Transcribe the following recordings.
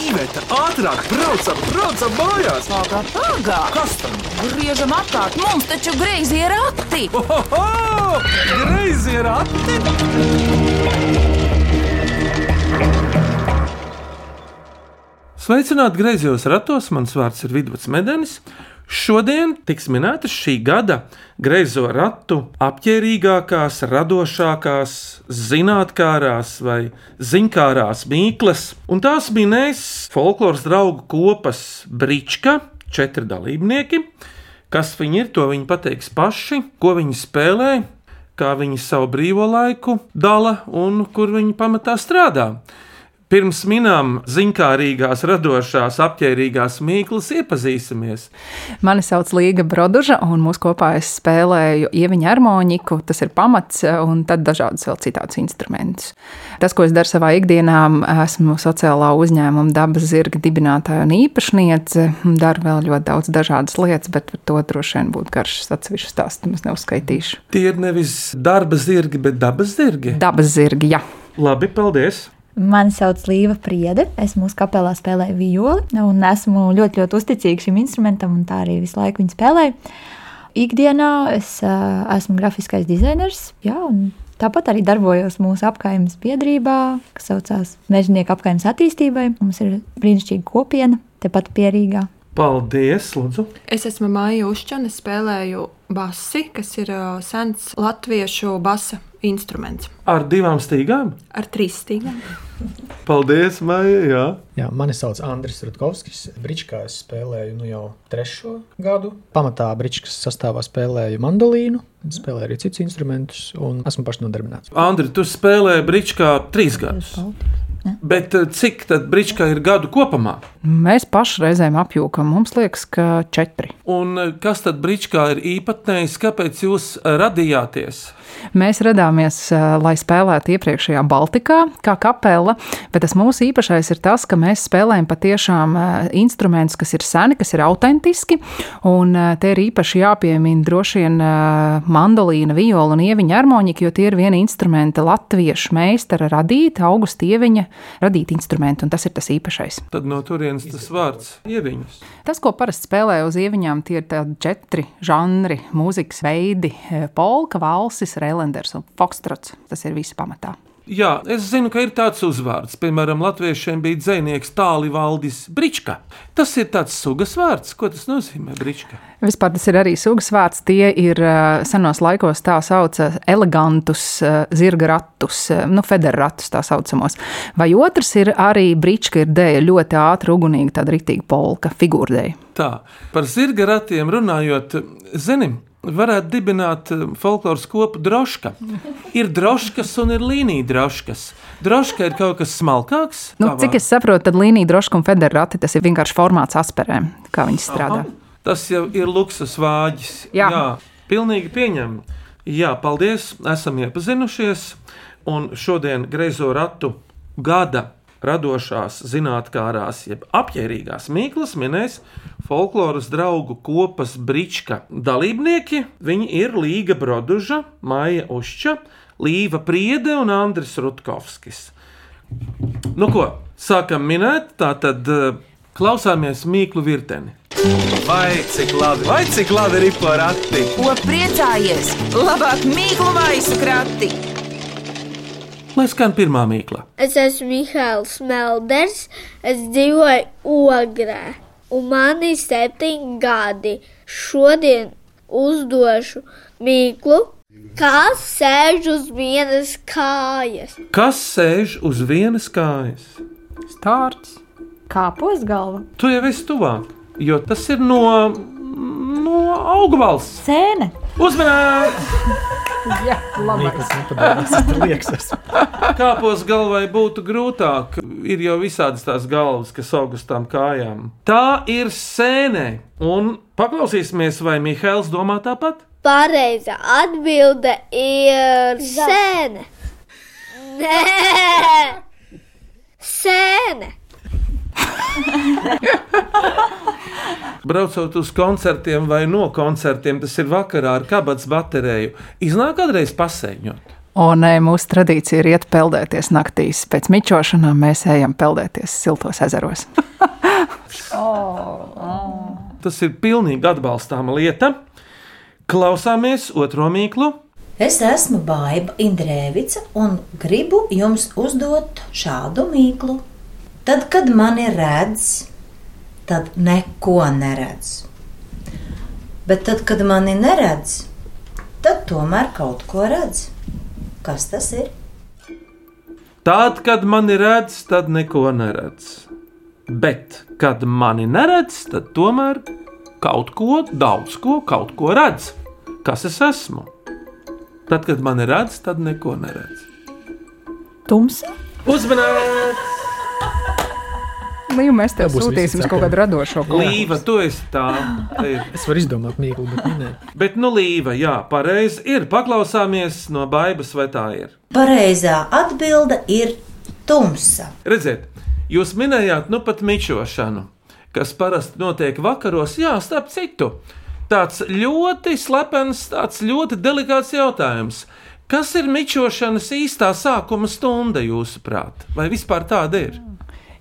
Iveta, ātrāk, braucam, braucam mājās! Pagā, pagā! Kas tam? Griežam apkārt, mums taču greizi ir rati! Ohoho! Greizi ir ati! Sveicināti griezos ratos, mans vārds ir Vidvuds Medenis. Šodien tiks minētas šī gada greizo ratu apģērbīgākās, radošākās, zinātnārās vai ziņkārās mīklas, un tās minēs folkloras draugu kopas Brička, četri dalībnieki. Kas viņi ir, to viņi pateiks paši, ko viņi spēlē, kā viņi savu brīvo laiku dala un kur viņi pamatā strādā. Pirms minām ziņkārīgās, radošās, apģērbīgās mīklas iepazīsimies. Mani sauc Līga Broduža, un mūsu kopā es spēlēju ieviņu harmoniku. Tas ir pamats, un tad dažādus vēl citātus instrumentus. Tas, ko es daru savā ikdienā, esmu sociālā uzņēmuma dabas zirga dibinātāja un īpašniece. Daru vēl ļoti daudz dažādas lietas, bet par to droši vien būtu garš atsevišķs stāsts. Es neuzskaitīšu. Tie ir nevis darba zirgi, bet dabas zirgi. Dabas zirgi, jā. Labi, paldies! Mani sauc Līva Priede. Es mūsu kapelā spēlēju violi un esmu ļoti, ļoti uzticīga šim instrumentam, un tā arī visu laiku viņu spēlēju. Ikdienā es uh, esmu grafiskais dizainers, jā, un tāpat arī darbojos mūsu apgājumas biedrībā, kas saucās Mežģīnieku apgājumas attīstībai. Mums ir brīnišķīga kopiena tepat pierīgā. Paldies, Lūdzu! Es esmu Maija Ušķana, spēlēju basi, kas ir uh, sens latviešu basa instruments. Ar divām stīgām? Ar trīs stīgām. Paldies, Maija! Jā. Jā, mani sauc Andris Rutkovskis. Brīčkā es spēlēju nu jau trešo gadu. Pamatā brīčkas sastāvā spēlēju mandolīnu, spēlēju arī citus instrumentus un esmu pašnodarbināts. Andri, tu spēlēji brīčkā trīs gadus. Bet eh, cik tad brīčkā ir gadu kopumā? Mēs paši reizēm apjūkam, mums liekas, ka četri. Un eh, kas tad brīčkā ir īpatnējs? Kāpēc jūs eh, radījāties? Mēs radāmies, lai spēlētu iepriekšējā Baltikā, kā kapela, bet tas mūsu īpašais ir tas, ka mēs spēlējam patiešām instrumentus, kas ir seni, kas ir autentiski. Un te ir īpaši jāpiemina droši vien mandolīna, viola un ieviņa harmonika, jo tie ir viena instrumenta latviešu meistara radīta, augusta ieviņa radīta instrumenta, un tas ir tas īpašais. Tad no turienes tas vārds ieviņas. Tas, ko parasti spēlē uz ieviņām, tie ir četri žanri, mūzikas veidi - polka, valsis, relenders un fokstrots. Tas ir viss pamatā. Jā, es zinu, ka ir tāds uzvārds. Piemēram, latviešiem bija dzinieks Tāli Valdis Brička. Tas ir tāds sugas vārds. Ko tas nozīmē, Brička? Vispār tas ir arī sugas vārds. Tie ir senos laikos tā sauca elegantus zirga ratus, nu, federātus tā saucamos. Vai otrs ir arī Brička, ir dēļa ļoti ātri, ugunīga, tāda ritīga polka figūrdēja. Tā, par zirga ratiem runājot, zinim, varētu dibināt folkloras kopu droška. Ir droškas un ir līnija droškas. Droška ir kaut kas smalkāks. Nu, cik es saprotu, tad līnija droška un federāti tas ir vienkārši formāts asperēm, kā viņi strādā. Aha, tas jau ir luksus vāģis. Jā. Jā, pilnīgi pieņem. Jā, paldies, esam iepazinušies. Un šodien greizo ratu gada radošās, zinātnārās, jeb apģērbīgās mīklas minēs folkloras draugu kopas Brička dalībnieki. Viņi ir Līga Broduža, Maija Ušča, Līva Priede un Andris Rutkovskis. Nu ko, sākam minēt, tā tad klausāmies mīklu virteni. Vai cik labi, vai cik labi ir porati! Ko priecājies? Labāk mīklu maisu krati! Lai skan pirmā mīkla. Es esmu Mihāls Melders, es dzīvoju Ogrē, un man ir septiņi gadi. Šodien uzdošu mīklu, kas sēž uz vienas kājas. Kas sēž uz vienas kājas? Stārts. Kāpos galva? Tu jau esi tuvāk, jo tas ir no, no augvalsts. Sēne. Uzmanīgi! Jā, labi. Liekas. Kāpos galvai būtu grūtāk. Ir jau visādas tās galvas, kas aug uz tām kājām. Tā ir sēne. Un paklausīsimies, vai Mihails domā tāpat? Pareiza atbilde ir sēne. Nē, sēne. Braucot uz koncertiem vai no koncertiem, tas ir vakarā ar kabatas bateriju. Iznāk kādreiz pasēņot. Un e, mūsu tradīcija ir iet peldēties naktīs. Pēc mičošanām mēs ejam peldēties siltos ezeros. Tas ir pilnīgi atbalstāma lieta. Klausāmies otro mīklu. Es esmu Baiva Indrēvica un gribu jums uzdot šādu mīklu. Tad, kad mani redz, tad neko neredz. Bet tad, kad mani neredz, tad tomēr kaut ko redz. Kas tas ir? Tad, kad mani redz, tad neko neredz. Bet, kad mani neredz, tad tomēr kaut ko, daudz ko, kaut ko redz. Kas es esmu? Tad, kad mani redz, tad neko neredz. Tumsa. Uzmanīts! Līva, mēs tev sūtīsim kaut kādu radošo Līva, tu esi tā. Es varu izdomāt mīklu, bet nē. Bet, nu, Līva, jā, pareizi ir. Paklausāmies no baibas, vai tā ir. Pareizā atbilde ir tumsa. Redziet, jūs minējāt, nu pat mičošanu, kas parasti notiek vakaros, jā, starp citu. Tāds ļoti slepens, tāds ļoti delikāts jautājums. Kas ir mičošanas īstā sākuma stunda, jūsuprāt? Vai vispār tāda ir?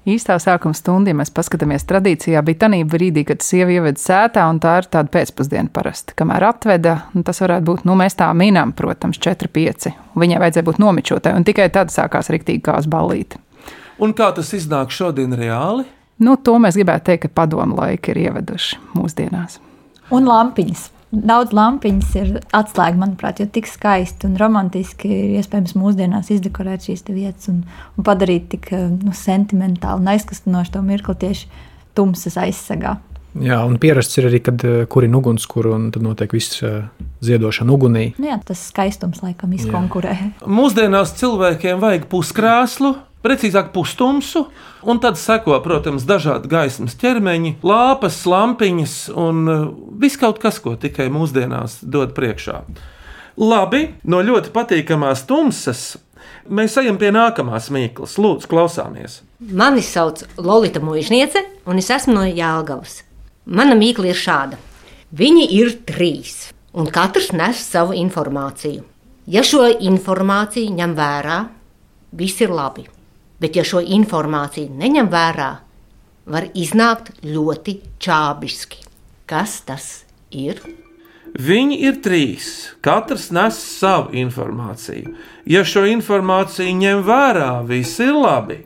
Īstā sākuma stunda, ja mēs paskatāmies tradīcijā, bija tā brīdī, kad sieva ieveda sētā, un tā ir tāda pēcpusdiena parasti. Kamēr atveda, nu, tas varētu būt, nu, mēs tā minām, protams, 4, 5. Viņai vajadzēja būt nomičotai, un tikai tad sākās riktīgi kā ballīte. Un kā tas iznāk šodien reāli? Nu, to mēs gribētu teikt, ka padomu laiki ir ieveduši mūsdienās. Un lampiņas. Daudz lampiņas ir atslēga, manuprāt, jo tik skaisti un romantiski ir iespējams mūsdienās izdekorēt šīs vietas un, un padarīt tik eh, nu, sentimentāli un aizkustinoši to mirkli tieši tumsas aizsegā. Jā, un pierasts ir arī, kad uh, kurina ugunskura un tad notiek viss uh, ziedošana ugunī. Nu, jā, tas skaistums laikam izkonkurē. Mūsdienās cilvēkiem vajag puskrāslu, precīzāk pustumsu, un tad seko, protams, dažādi gaismas ķermeņi, lāpas, lampiņas un uh, viss kaut kas, ko tikai mūsdienās dod priekšā. Labi, no ļoti patīkamās tumsas mēs ejam pie nākamās mīklas. Lūdzu, klausāmies! Mani sauc Lorita Mūžniece, un es esmu no Jālgavas. Mana mīkla ir šāda. Viņi ir trīs, un katrs nes savu informāciju. Ja šo informāciju ņem vērā, viss ir labi. Bet, ja šo informāciju neņem vērā, var iznākt ļoti čābiski. Kas tas ir? Viņi ir trīs. Katrs nes savu informāciju. Ja šo informāciju ņem vērā, viss ir labi.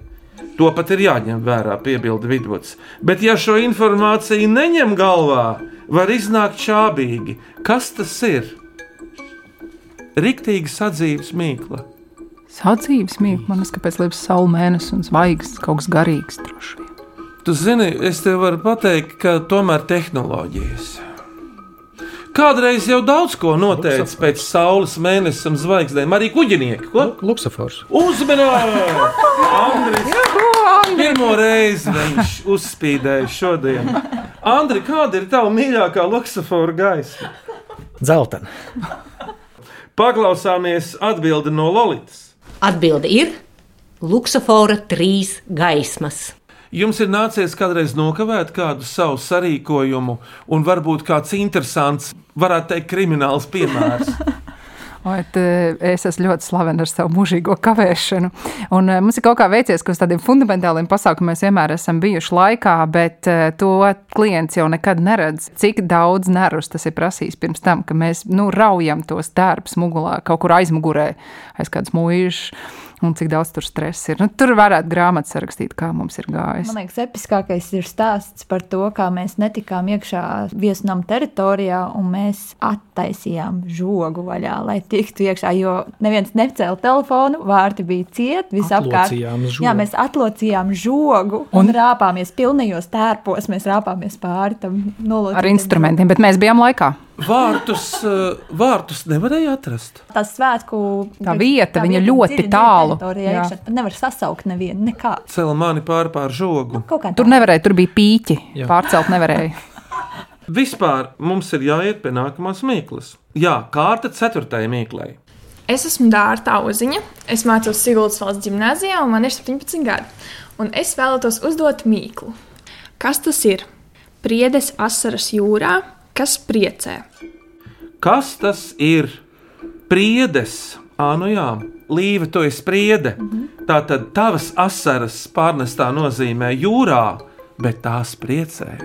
To pat ir jāņem vērā, piebilda vidus. Bet, ja šo informāciju neņem galvā, var iznākt čābīgi. Kas tas ir? Riktīgi sadzīves mīkla. Sadzīves mīkla, man liekas, kāpēc liekas saule, mēnesis un zvaigznes, kaut kas garīgs droši vien. Tu zini, es tev varu pateikt, ka tomēr tehnoloģijas. Kādreiz jau daudz ko noteica pēc saules, mēnesis un zvaigznēm, arī kuģinieki. Ko? Luksafors. Uzmanīgi! Andris! Pirmo reizi viņš uzspīdēja šodien. Andri, kāda ir tava mīļākā luksafora gaisa? Zeltena. Paklausāmies atbildi no Lolitas. Atbilde ir Luksafora trīs gaismas. Jums ir nācies kādreiz nokavēt kādu savu sarīkojumu, un varbūt kāds interesants, varētu teikt, krimināls piemērs. Oi, es esmu ļoti slavena ar savu mūžīgo kavēšanu. Un, uh, mums ir kaut kā veicies, ka uz tādiem fundamentāliem pasākumiem mēs vienmēr esam bijuši laikā, bet uh, to klients jau nekad neredz. Cik daudz nervus tas ir prasījis pirms tam, ka mēs nu, raujam tos darbus mugurā, kaut kur aizmugurē, aiz kādas mūžas un cik daudz tur stresa ir. Nu, tur varētu grāmatā sarakstīt, kā mums ir gājis. Man liekas, episkākais ir stāsts par to, kā mēs netikām iekšā viesnām teritorijā un mēs attaisījām žogu vaļā, lai tiktu iekšā. Jo neviens necēla telefonu, vārti bija cieti, visapkārt. Jā, mēs atlocījām žogu un, un rāpāmies pilnajos tērpos. Mēs rāpāmies pāri tam nolocītam. Ar instrumentiem, bet mēs bijām laikā. Vārtus, eh, vārtus nevarēja atrast. Tā svētku Tā vieta, viņa ir ļoti dziļi, tālu. Pat Nevar sasaukt nevienu, nekā. Cēlā mani pāri pār žogu. Kā Tur tā. nevarēja, tur bija pīķi. Jā. Pārcelt nevarēja. Vispār mums ir jāiet pie nākamās mīklas. Jā, kārta ceturtajai mīklai. Es esmu Dārta Uziņa. Es mācos Siguldas valsts gimnājā, un man ir 17 gadi. Un es vēlētos uzdot mīklu. Kas tas ir? Priedes asaras jūrā, kas priecē. Kas tas ir? Priedes Ā, nu jā, līva, tu esi spriede. Mm -hmm. Tā tad tavas asaras pārnestā nozīmē jūrā, bet tās priecē.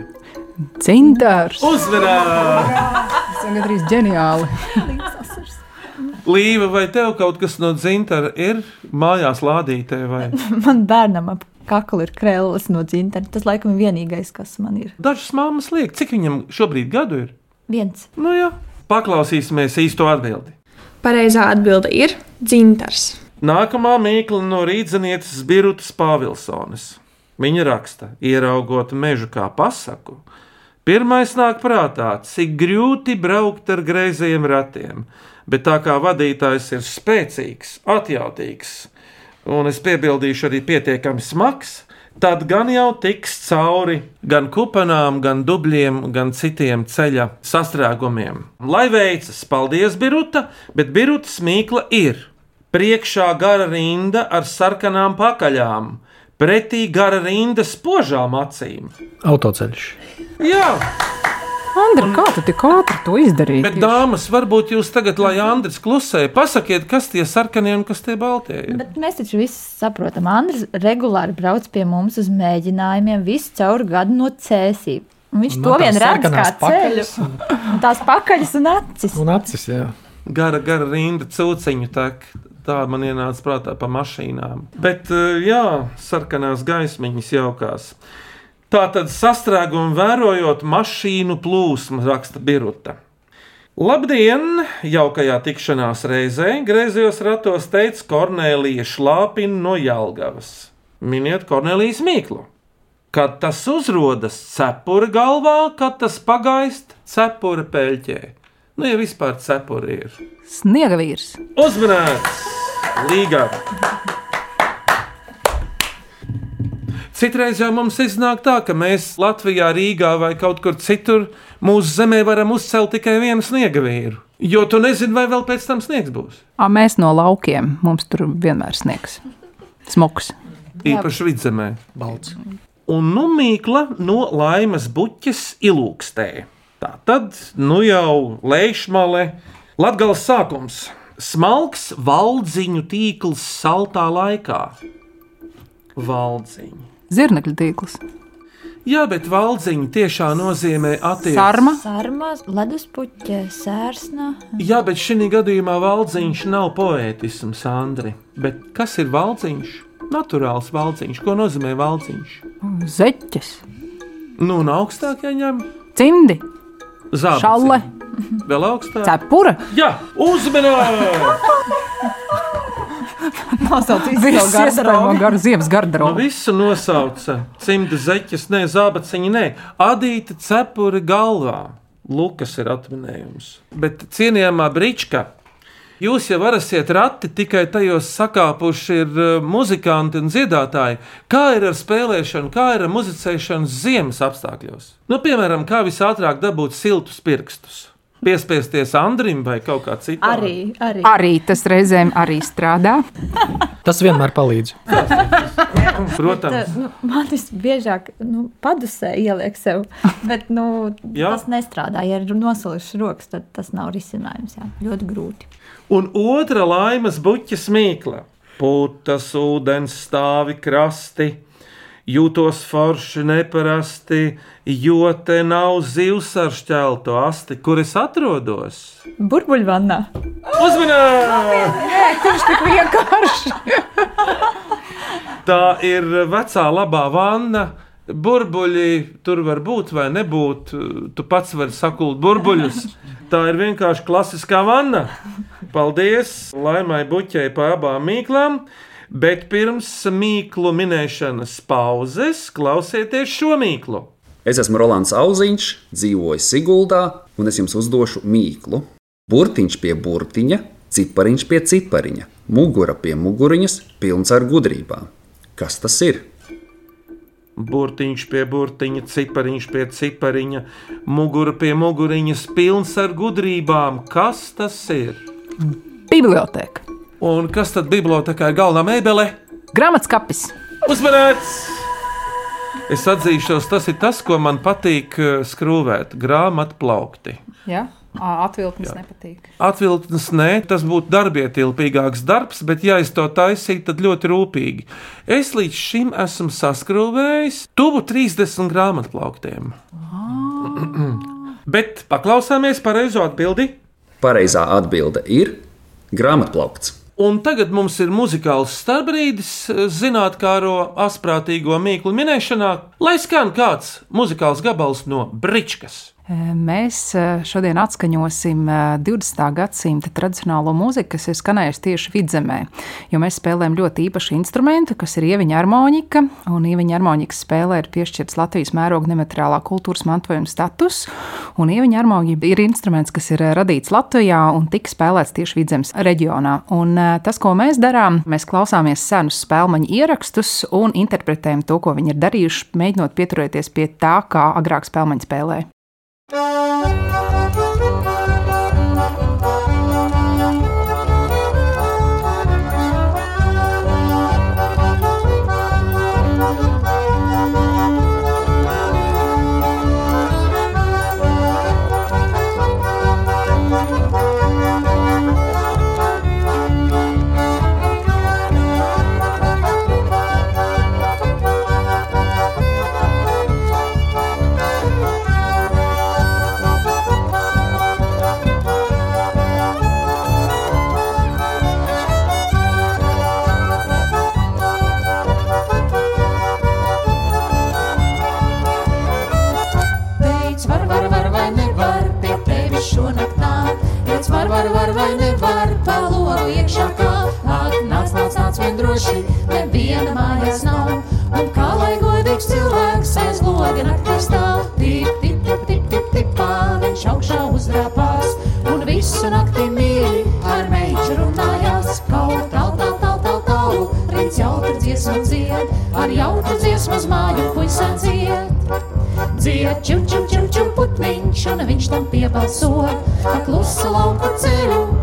Cintars! Uzvarā! Tas ir gandrīz ģeniāli. Līva, vai tev kaut kas no dzintara ir mājās lādītē? Vai? Man bērnam ap kaklu ir krēsls no dzintara. Tas laikam ir vienīgais, kas man ir. Dažas mammas liek, cik viņam šobrīd gadu ir? Viens. Nu jā, paklausīsimies īsto atbildi. Pareizā atbilde ir dzintars. Nākamā mīkla no rīznieces Birutas Pāvilsonas. Viņa raksta, ieraugot mežu kā pasaku. Pirmais nāk prātā, cik grūti braukt ar greizajiem ratiem, bet tā kā vadītājs ir spēcīgs, atjautīgs, un es piebildīšu arī pietiekami smags, tad gan jau tiks cauri gan kupanām, gan dubļiem, gan citiem ceļa sastrēgumiem. Lai veicas, paldies, Biruta, bet Birutas mīkla ir priekšā gara rinda ar sarkanām pakaļām, pretī gara rinda spožām acīm. Autoceļš. Jā, Andra, kā tu tik ātri to izdarīji? bet dāmas, varbūt jūs tagad, lai Andris klusē, pasakiet, kas tie sarkanie un kas tie baltie ir. Bet mēs taču visi saprotam, Andris regulāri brauc pie mums uz mēģinājumiem visu cauri gadu no cēsīm. Un viņš Un to vien tās redz kā ceļu. pakaļas Un tās pakaļas un acis. Un acis, jā. Gara, gara rinda cūciņu tek. Tā man ienāca prātā par mašīnām. Bet, eh, jā, sarkanās gaismiņas jaukās. Tā tad sastrēgumu vērojot mašīnu plūsmu, raksta Biruta. Labdien! Jaukajā tikšanās reizē griezījos ratos teica Kornelija Šlāpina no Jālgavas. Miniet Kornelijas mīklu. Kad tas uzrodas cepura galvā, kad tas pagaist cepura peļķē. Nu, ja vispār cepura ir. Sniega vīrs. Uzmanīts! Citreiz jau mums iznāk tā, ka mēs Latvijā, Rīgā vai kaut kur citur mūsu zemē varam uzcelt tikai vienu sniega vīru. Jo tu nezini, vai vēl pēc tam sniegs būs. A, mēs no laukiem mums tur vienmēr sniegs. Smuks. Īpaši vidzemē. Balts. Un nu mīkla no laimas buķes ilūkstē. Tā tad, nu jau lēšmale, latgals sākums. Smalks valdziņu tīkls saltā laikā. Valdziņi. Zirnekļa tīkls. Jā, bet valdziņi tiešā nozīmē attiecības. Sarma. Sarmā, leduspuķe, sērsna. Jā, bet šī gadījumā valdziņš nav poētisms, Andri. Bet kas ir valdziņš? Naturāls valdziņš. Ko nozīmē valdziņš? Zeķes. Nu, un augstāk jāņem Cimdi. zāle. Šalle. Vēl augstāk. Cepura. Jā, uzmanīgi! Nosauc visu iespējamo gar ziemas Nu, garderobu. visu nosauca. Cimta zeķes, ne zābaciņa, nē. Adīta cepura galvā. Lukas ir atminējums. Bet cienījamā Brička. Jūs jau varasiet rati tikai tajos sakāpuši ir uh, muzikanti un dziedātāji. Kā ir ar spēlēšanu, kā ir ar muzicēšanu ziemas apstākļos? Nu, piemēram, kā visātrāk dabūt siltus pirkstus? Piespiesties Andrim vai kaut kā citam? Arī, arī. Arī tas reizēm arī strādā. Tas vienmēr palīdz. Protams. Tā, nu, man tas biežāk nu, padusē ieliek sev, bet nu, tas nestrādā. Ja ir nosalušas rokas, tad tas nav risinājums. Jā. Ļoti grūti. Un otra laimes buķa smīkla. Putas, ūdens stāvi krasti, jūtos forši neparasti, jo te nav zivs ar šķeltu asti, kur es atrodos. Burbuļvannā. Uzmanīgi! Viņš tik vienkārši. Tā ir vecā labā vanna. Burbuļi tur var būt vai nebūt. Tu pats vari sakult burbuļus. Tā ir vienkārši klasiskā vanna. Paldies Laimai Buķei par abām mīklām. Bet pirms mīklu minēšanas pauzes klausieties šo mīklu. Es esmu Rolands Auziņš, dzīvoju Siguldā, un es jums uzdošu mīklu. Burtiņš pie burtiņa, cipariņš pie cipariņa, mugura pie muguriņas, pilns ar gudrībām. Kas tas ir? Burtiņš pie burtiņa, cipariņš pie cipariņa, mugura pie muguriņas, pilns ar gudrībām. Kas tas ir? Biblioteka. Un kas tad bibliotekā ir galvenā mēbele? Grāmatskapis. Uzmanīts! Es atzīšos, tas ir tas, ko man patīk eh, skrūvēt, grāmatplaukti. Ja? Atvilknis nepatīk. Atvilknes nē, tas būtu darbietilpīgāks darbs, bet ja es to taisītu, tad ļoti rūpīgi. Es līdz šim esmu saskrūvējis tuvu 30 grāmatplauktiem. bet paklausāmies pareizo atbildi. Pareizā atbilde ir grāmatplaukts. Un tagad mums ir muzikāls starpbrīdis, zinātnākāro asprātīgo mīklu minēšanā, lai skan kāds muzikāls gabals no Bričkas. Mēs šodien atskaņosim 20. gadsimta tradicionālo mūziku, kas ir skanējusi tieši vidzemē. Jo mēs spēlējam ļoti īpašu instrumentu, kas ir ieviņa harmonika. Un ieviņa harmonikas spēlē ir piešķirts Latvijas mēroga nemateriālā kultūras mantojuma status. Un ieviņa harmonika ir instruments, kas ir radīts Latvijā un tika spēlēts tieši vidzemes reģionā. Un tas, ko mēs darām, mēs klausāmies senus spēļu ierakstus un interpretējam to, ko viņi ir darījuši, mēģinot pieturēties pie tā, kā agrāk spēļu spēlēja. Var, nāc, vien droši, neviena mājās nav. Un kā lai godīgs cilvēks aiz loga naktī stāv, tip, tip, tip, tip, tip, tip, pā, viņš augšā uzrāpās. Un visu nakti mīli ar meitu runājās, kaut tal, tal, tal, tal, tal, rīts jautru dziesmu dzied, ar jautru dziesmu uz māju puisā dzied. Dzied, čum, čum, čum, čum, putniņš, un viņš tam piebalso, ka klusa lauku ceļu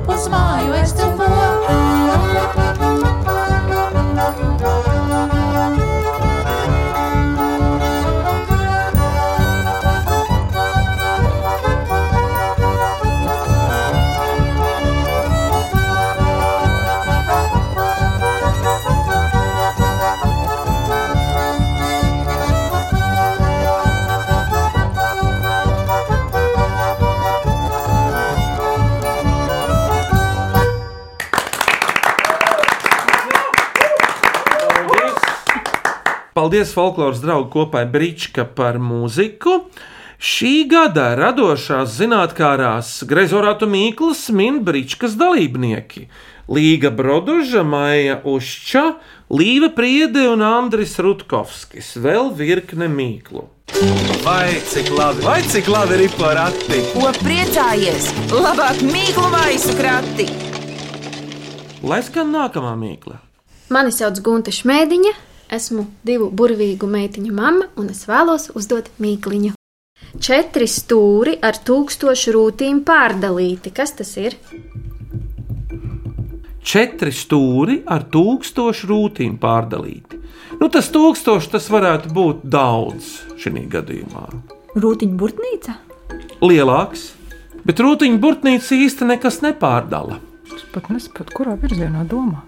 Paldies folkloras draugu kopai Brīčka par mūziku. Šī gada radošās zinātnārās Grezorātu Mīklas min Brīčkas dalībnieki - Līga Broduža, Maija Ušča, Līva Priede un Andris Rutkovskis, vēl virkne mīklu. Vai cik labi, vai cik labi ir porati? Ko priecājies? Labāk mīklu maisu krati! Lai skan nākamā mīkla. Mani sauc Gunta Šmēdiņa, esmu divu burvīgu meitiņu mamma un es vēlos uzdot mīkliņu. Četri stūri ar tūkstošu rūtīm pārdalīti. Kas tas ir? Četri stūri ar tūkstošu rūtīm pārdalīti. Nu, tas tūkstoši tas varētu būt daudz šī gadījumā. Rūtiņa burtnīca? Lielāks, bet rūtiņa burtnīca īsti nekas nepārdala. Es pat nesaprotu, kurā virzienā domā.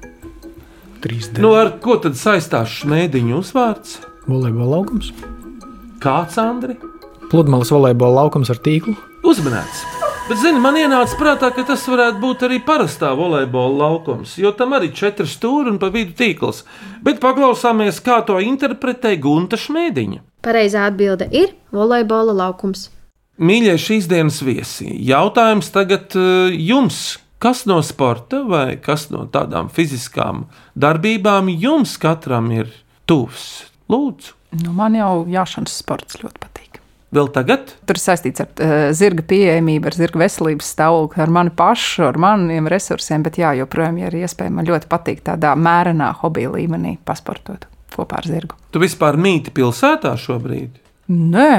3D. Nu, ar ko tad saistās šmēdiņu uzvārds? Volejbola laukums. Kāds Andri? Pludmales volejbola laukums ar tīklu. Uzmanīts! Bet, zini, man ienāca prātā, ka tas varētu būt arī parastā volejbola laukums, jo tam arī ir četri stūri un pa vidu tīkls. Bet paklausāmies, kā to interpretē Gunta Šmēdiņa. Pareizā atbilde ir volejbola laukums. Mīļie šīs dienas viesi, jautājums tagad uh, jums. Kas no sporta vai kas no tādām fiziskām darbībām jums katram ir tuvs? Lūdzu, Nu, man jau jāšanas sports ļoti patīk. vēl tagad? Tur saistīts ar uh, zirga pieejamību, ar zirga veselības stāvokli, ar mani pašu, ar maniem resursiem. Bet, jā, joprojām, ja ir iespēja, man ļoti patīk tādā mērenā hobija līmenī pasportot kopā ar zirgu. Tu vispār mīti pilsētā šobrīd? Nē,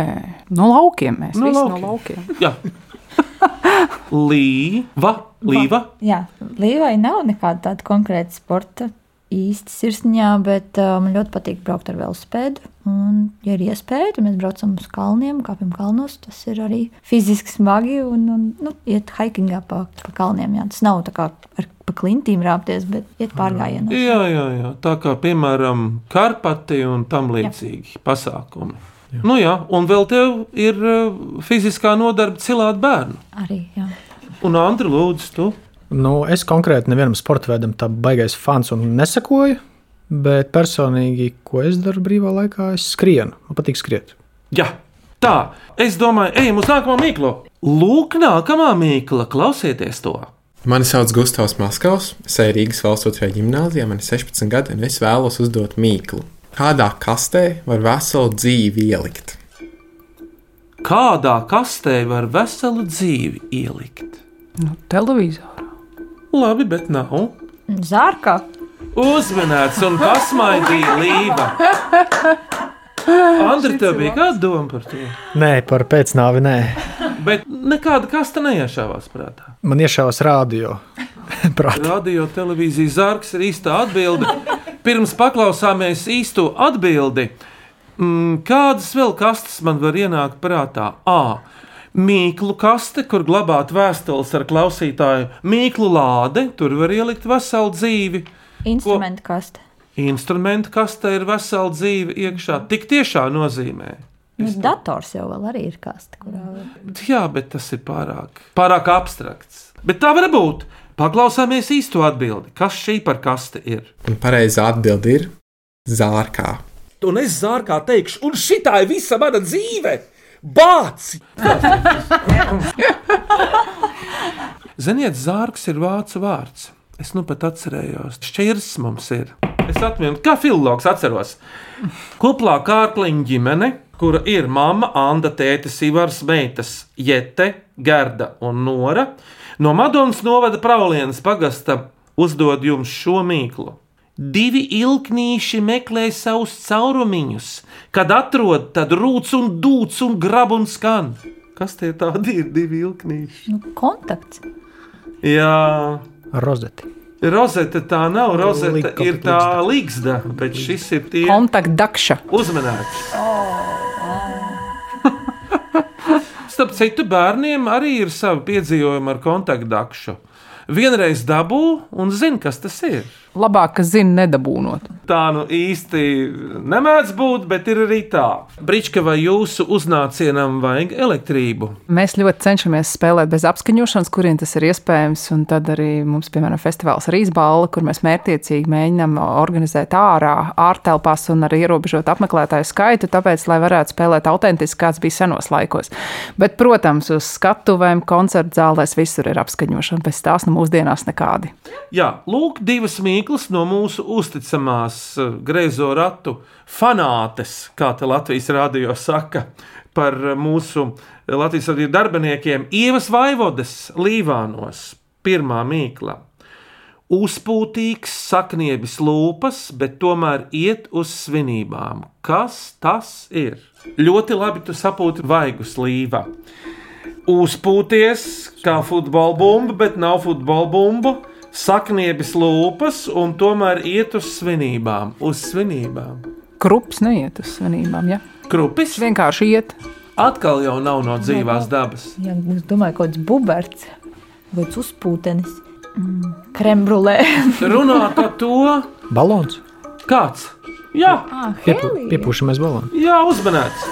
no laukiem mēs No visi laukiem. no laukiem. Jā. Līva, līva. Jā, Līvai nav nekāda tāda konkrēta sporta īsti sirsniņā, bet uh, man ļoti patīk braukt ar velosipēdu Un, ja ir iespēja, tad mēs braucam uz kalniem, kāpjam kalnos. Tas ir arī fiziski smagi un, un nu, iet hikingā pa, pa kalniem. Jā. Tas nav tā kā ar pa klintīm rāpties, bet iet pārgājienos. Jā, jā, jā. Tā kā piemēram Karpati un tam līdzīgi pasākumi. Jā. Nu, jā, un vēl tev ir uh, fiziskā nodarbe cilāt bērnu. Arī, jā. Un Andri, lūdzu, tu? Nu, es konkrēti nevienam sporta veidam tā baigais fans un nesakoju. Bet personīgi, ko es daru brīvā laikā, es skrienu. Man patīk skriet. Jā, tā. Es domāju, ejam uz nākamo mīklu. Lūk, nākamā mīkla, klausieties to. Mani sauc Gustavs Maskavs, es eju Rīgas valsts otrajā gimnājā, man ir 16 gadi, un es vēlos uzdot mīklu. Kādā kastē var veselu dzīvi ielikt? Kādā kastē var veselu dzīvi ielikt? Nu, televizorā. Labi, bet nav. Zārkā. Uzmanīts un pasmaidīja līva. Andri, tev bija kāda doma par to? Nē, par pēcnāvi nē. Bet nekāda kasta neiešāvās prātā. Man iešāvās rādio. Radio televīzijas zārks ir īsta atbilde. Pirms paklausāmies īsto atbildi. Mm, kādas vēl kastes man var ienākt prātā? A. Mīklu kaste, kur glabāt vēstules ar klausītāju, mīklu lāde, tur var ielikt veselu dzīvi. Instrumentu kaste. Instrumentu kastē ir vesela dzīve iekšā. Tik tiešām nozīmē. Nu, dators jau arī ir kaste, kurā. Jā, bet tas ir pārāk, pārāk abstrakts. Bet tā var būt. Paklausāmies īsto atbildi. Kas šī par kaste ir? Un pareizā atbilde ir zārkā. Un es zārkā teikšu, un šī ir visa mana dzīve! Bāci! Ziniet, zārks ir vācu vārds. Es nu pat atcerējos, šķirs mums ir. Es atceros, kā filologs atceros. Kuplā kārkliņa ģimene, kura ir mamma, Anna, tēta, Ivars, meitas, Jete, Gerda un Nora, no Madonas novada Praulienas pagasta uzdod jums šo mīklu. Divi ilgnīši meklē savus caurumiņus, kad atrod, tad rūc un dūc un grab un skan. Kas tie tādi ir divi ilgnīši? Nu, kontakts. Jā, rozete. Rozete tā nav. Rozete ir tā līgsta, bet šis ir tie Kontaktdakša. uzmanēts. Starp citu, bērniem arī ir savi piedzīvojumi ar kontaktdakšu. Vienreiz dabū un zina, kas tas ir. Labāk, ka zina, nedabūnot. Tā nu īsti nemēdz būt, bet ir arī tā. Brīčka, vai jūsu uznācienam vajag elektrību? Mēs ļoti cenšamies spēlēt bez apskaņošanas, kurien tas ir iespējams. Un tad arī mums, piemēram, festivāls Rīsbāla, kur mēs mērķiecīgi mēģinām organizēt ārā, ārtelpās un arī ierobežot apmeklētāju skaitu, tāpēc, lai varētu spēlēt autentiski, kāds bija senos laikos. Bet, protams, uz skatuvēm, koncertu zālēs visur ir apskaņošana, bez tās nu mūsdienās nekādi. Jā, lūk, divas mīklas no mūsu uzticamās eh, greizo ratu fanātes, kā te Latvijas rādio saka, par mūsu Latvijas radio darbiniekiem. Ievas Vaivodes Līvānos, pirmā mīkla. Uzpūtīgs, sakniebis lūpas, bet tomēr iet uz svinībām. Kas tas ir? Ļoti labi tu sapūti vaigus līva. Uzpūties kā futbola bumba, bet nav futbola bumba. Sakniebis lūpas un tomēr iet uz svinībām. Uz svinībām. Krups neiet uz svinībām, ja? Krupis vienkārši iet. Atkal jau nav no dzīvās dabas. Jā, es domāju, kaut kāds buberts vai uzpūtenis. Mm, Krembrulē. Runā par to. Balons. Kāds? Jā, ah, Piepu, piepūšamies balonu. jā uzmanēts.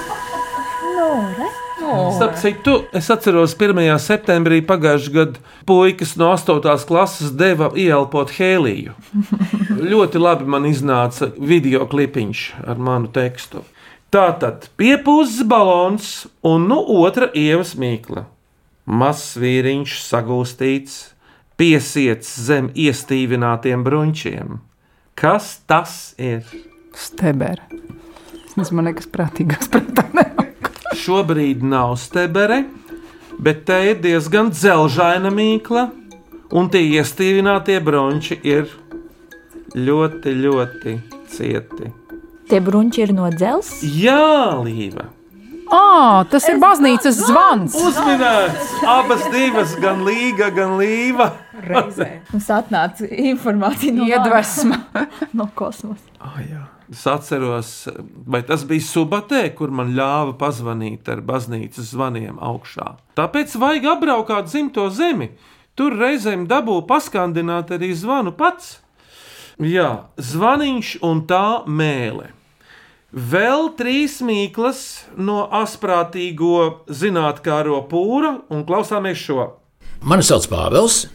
No, re? Starp citu, es atceros, 1. septembrī pagājušajā gadā puikas no 8. klases deva ieelpot hēliju. Ļoti labi man iznāca video klipiņš ar manu tekstu. Tā tad piepūzis balons un nu otra ievas mīkla. Mazs vīriņš sagūstīts, piesiets zem iestīvinātiem bruņķiem. Kas tas ir? Es nezinu, man nekas prātīgāks prātā. Šobrīd nav stebere, bet te ir diezgan dzelžaina mīkla, un tie iestīvinātie bronči ir ļoti, ļoti cieti. Tie bruņķi ir no dzelzs. Jā, Līva! Ah, tas ir baznīcas zvans. Uzminēts abas divas, gan līga, gan līva. Reizē. Mums atnāca informācija no Iedvesma. no kosmosa. Oh, jā. Es atceros, vai tas bija subatē, kur man ļāva pazvanīt ar baznīcas zvaniem augšā. Tāpēc vajag apbraukāt dzimto zemi. Tur reizēm dabū paskandināt arī zvanu pats. Jā, zvaniņš un tā mēlē. Vēl trīs mīklas no asprātīgo zinātnākāro pūra, un klausāmies šo. Mani sauc Pāvils,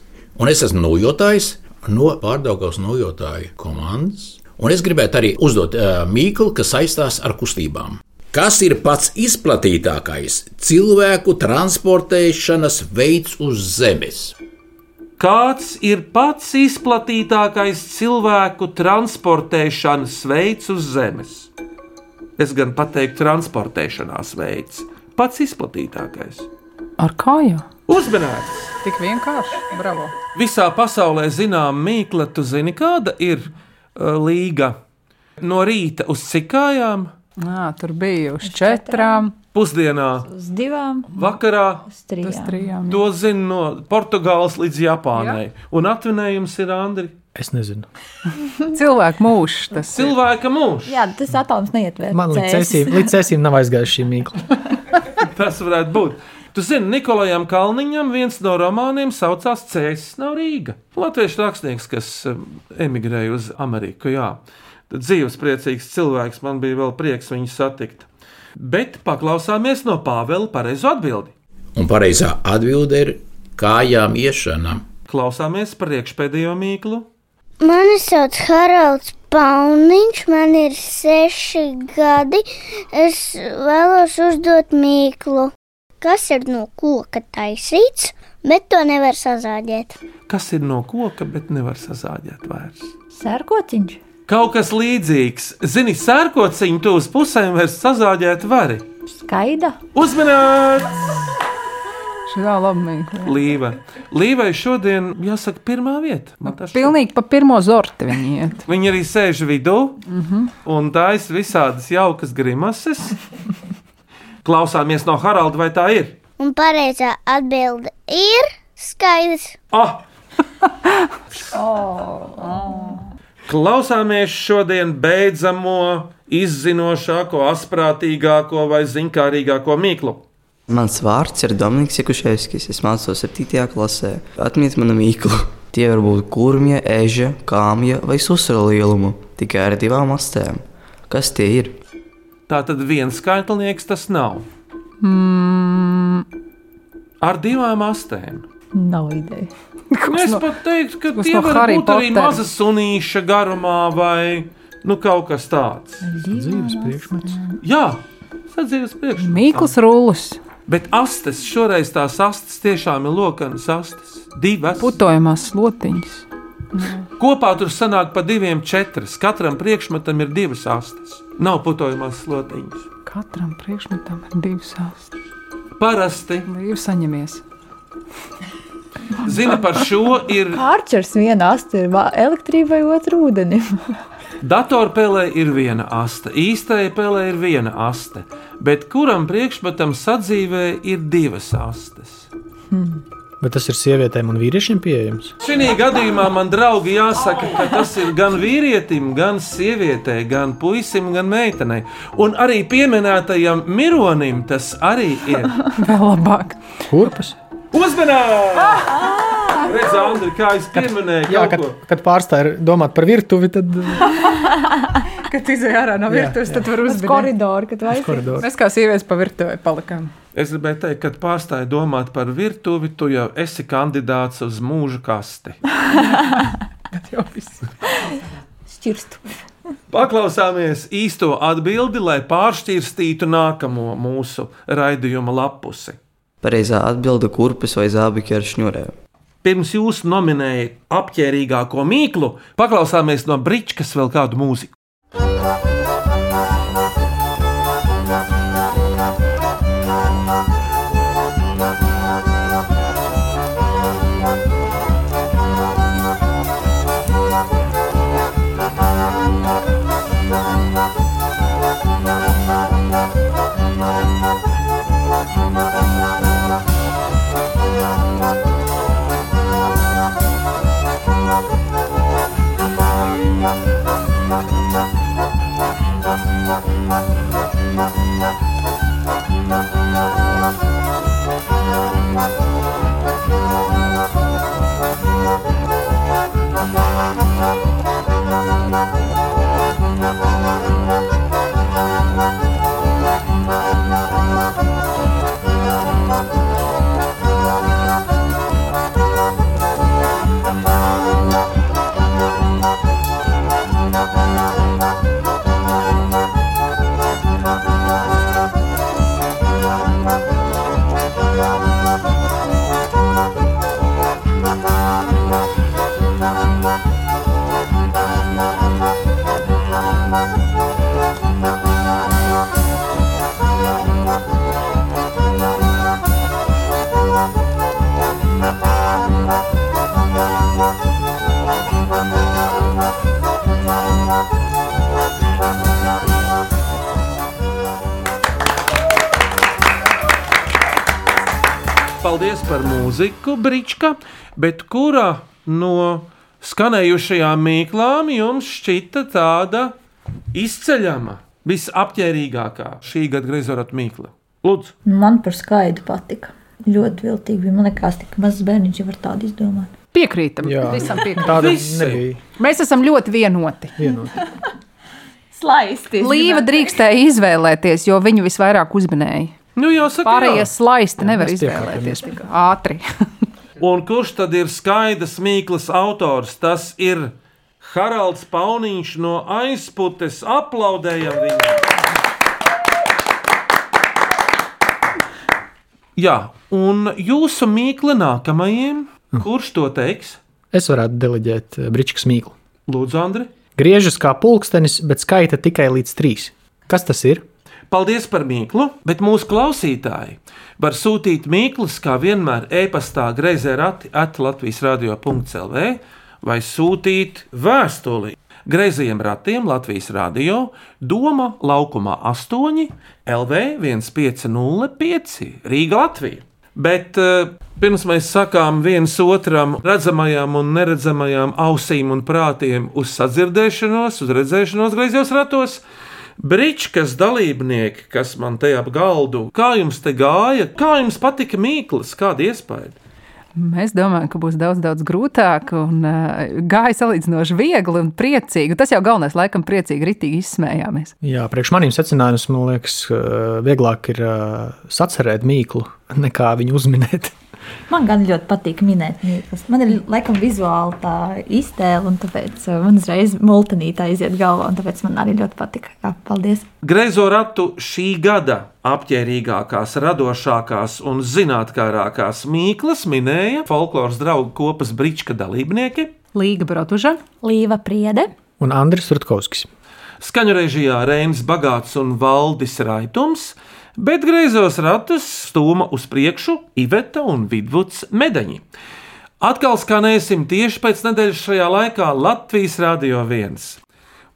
un es esmu nojotājs no pārdaugās nojotāju komandas. Un es gribētu arī uzdot uh, mīklu, kas saistās ar kustībām. Kas ir pats izplatītākais cilvēku transportēšanas veids uz Zemes? Kāds ir pats izplatītākais cilvēku transportēšanas veids uz Zemes? Es gan pateiktu, transportēšanās veids. Pats izplatītākais. Ar kājām? Uzmanīts! Tik vienkārši, bravo! Visā pasaulē zinām mīkla, tu zini, kāda ir uh, līga no rīta uz cik kājām? Nā, tur bija uz četrām. Pusdienā, Uz divām, vakarā. uz trijām. trijām To zina no Portugāles līdz Japānai. Un atvinējums ir Andri. Es nezinu. Cilvēku mūžs. Tas ir. Cilvēka mūžs. Jā, tas atoms neietver. Man līdz cēsīm, līdz cēsīm nav aizgājuši šī mīkla. Tas varētu būt. Tu zini, Nikolajam Kalniņam viens no romāniem saucās Cēsis nav Rīga. Latviešu rakstnieks, kas um, emigrēja uz Ameriku. Jā. Dzīvespriecīgs cilvēks, man bija vēl prieks viņu satikt. Bet paklausāmies no Pāvela pareizo atbildi. Un pareizā atbilde ir kājām iešana. Klausāmies par iekšpēdējo mīklu. Mani sauc Haralds Pauniņš, man ir seši gadi. Es vēlos uzdot mīklu. Kas ir no koka taisīts, bet to nevar sazāģēt? Kas ir no koka, bet nevar sazāģēt vairs? Sērkociņš. Kaut kas līdzīgs. Zini, sērkociņu tu uz pusēm vairs sazāģēt vari. Skaida. Uzmanīts! Jā, labi. mīkla. Līva. Līvai šodien, jāsaka, pirmā vieta. Man tas Pilnīgi pa pirmo zorti viņi iet. Viņi arī sēž vidū Mhm. un taisa visādas jaukas grimases. Klausāmies no Haralda, vai tā ir? Un pareizā atbilde ir skaidrs. Ah! Klausāmies šodien beidzamo, izzinošāko, asprātīgāko vai zinkārīgāko mīklu. Mans vārds ir Dominiks Jakuševskis. Es mācos 7. klasē. Atmiet manu mīklu. Tie var būt kurmja, eža, kāmja vai susra lielumu, tikai ar divām astēm. Kas tie ir? Tā tad viens skaitlinieks tas nav. Mm, Ar divām astēm. Nav ideja. Es pat teiktu, ka kas tie no var Harry būt arī Pottera? maza sunīša garumā vai nu, kaut kas tāds. Dzīves priekšmets. Jā, sadzīves priekšmets. Mīkls rullis. Bet astes, šoreiz tās astes tiešām ir lokanas astes. Divas. Putojamās slotiņas. Kopā tur sanāk pa diviem četras. Katram priekšmetam ir divas astes. Nav putojamās slotiņas. Katram priekšmetam ir divas astes. Parasti. Līvs saņemies. Zini, par šo ir Pārķers viena asta ir elektrībai, otra ūdenim. datorpēlē ir viena aste, īstajai pēlē ir viena aste, bet kuram priekšmetam sadzīvē ir divas astes. Bet tas ir sievietēm un vīriešiem pieejams. Šī gadījumā man draugi jāsaka, ka tas ir gan vīrietim, gan sievietei, gan puisim, gan meitenei. Un arī pieminētajam mironim tas arī ir. Vēl labāk. Kurpes? Uzmanīgi! Redz, Andri, kā es pieminēju, Jā, kad, kad pārstāj domāt par virtuvi, tad Kad izjāja ārā no Jā, virtuves, jā. tad var Uz uzbīdīt. koridoru, kad vajag. Mēs kā sievietes pa virtuvē palikām. Es gribēju teikt, kad pārstāji domāt par virtuvi, tu jau esi kandidāts uz mūža kasti. Jau viss. Šķirstu. Paklausāmies īsto atbildi, lai pāršķirstītu nākamo mūsu raidījuma lapusi. Pareizā atbilde - kurpes vai zābaki ar šņurēm. Pirms jūs nominējat apģērbīgāko mīklu, paklausāmies no Brīčkas vēl kādu mūziku. Mūziku, Brička, bet kura no skanējušajām mīklām jums šķita tāda izceļama, visapģērbīgākā šī gada grazorata mīkla? Lūdzu, Man par skaidu patika. Ļoti viltīgi bija. Man liekas, ka mazs bērniņš jau var tādu izdomāt. Piekrītam. Jā. Visam piekrītam. Mēs esam ļoti vienoti. vienoti. Slaisti. Līva drīkstēja izvēlēties, jo viņu visvairāk uzmanēja. Nu, jāsaka, Pārējie jā. slaisti nevar mēs izvēlēties tik ātri. Un kurš tad ir skaidrs mīklas autors? Tas ir Haralds Pauniņš no aizputes. Aplaudējam viņam! Jā, un jūsu mīkla nākamajam, kurš to teiks? Es varētu deleģēt eh, Bričkas mīklu. Lūdzu, Andri. Griežas kā pulkstenis, bet skaita tikai līdz trīs. Kas tas ir? Paldies par mīklu, bet mūsu klausītāji var sūtīt mīklas, kā vienmēr, e-pastā greizē rati at Latvijas radio.clv vai sūtīt vēstuli greizajiem ratiem Latvijas radio Doma laukumā 8 LV 1505 Rīga Latvija. Bet uh, pirms mēs sakām viens otram redzamajām un neredzamajām ausīm un prātiem uz sadzirdēšanos, uz redzēšanos griezos ratos, Bričkas dalībnieki, kas man te ap galdu, kā jums te gāja, kā jums patika mīklas, kāda iespēja? Mēs domājam, ka būs daudz, daudz grūtāk un uh, gāja salīdzinoši viegli un priecīgi. Tas jau galvenais, laikam, priecīgi, ritīgi izsmējāmies. Jā, priekš maniem secinājumiem, man liekas, eh, vieglāk ir eh, sacerēt mīklu nekā viņu uzminēt. Man gan ļoti patīk minēt mīklas. Man ir laikam vizuāli tā iztēle, un tāpēc uh, man uzreiz multinītā iziet galvā, un tāpēc man arī ļoti patika. Jā, paldies! Greizo ratu šī gada apģērbīgākās, radošākās un zinātnākās mīklas minēja folkloras draugu kopas Brička dalībnieki Līga Brotuža, Līva Priede un Andris Rutkovskis. Skaņu režijā Reinis Bagāts un Valdis Raitums, bet greizos ratus stūma uz priekšu Iveta un Vidvuds Medaņi. Atkal skanēsim tieši pēc nedēļas šajā laikā Latvijas Rādio 1.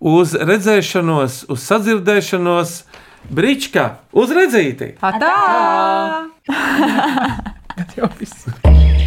Uz redzēšanos, uz sadzirdēšanos, Brička, uz redzīti! Atā! jau viss.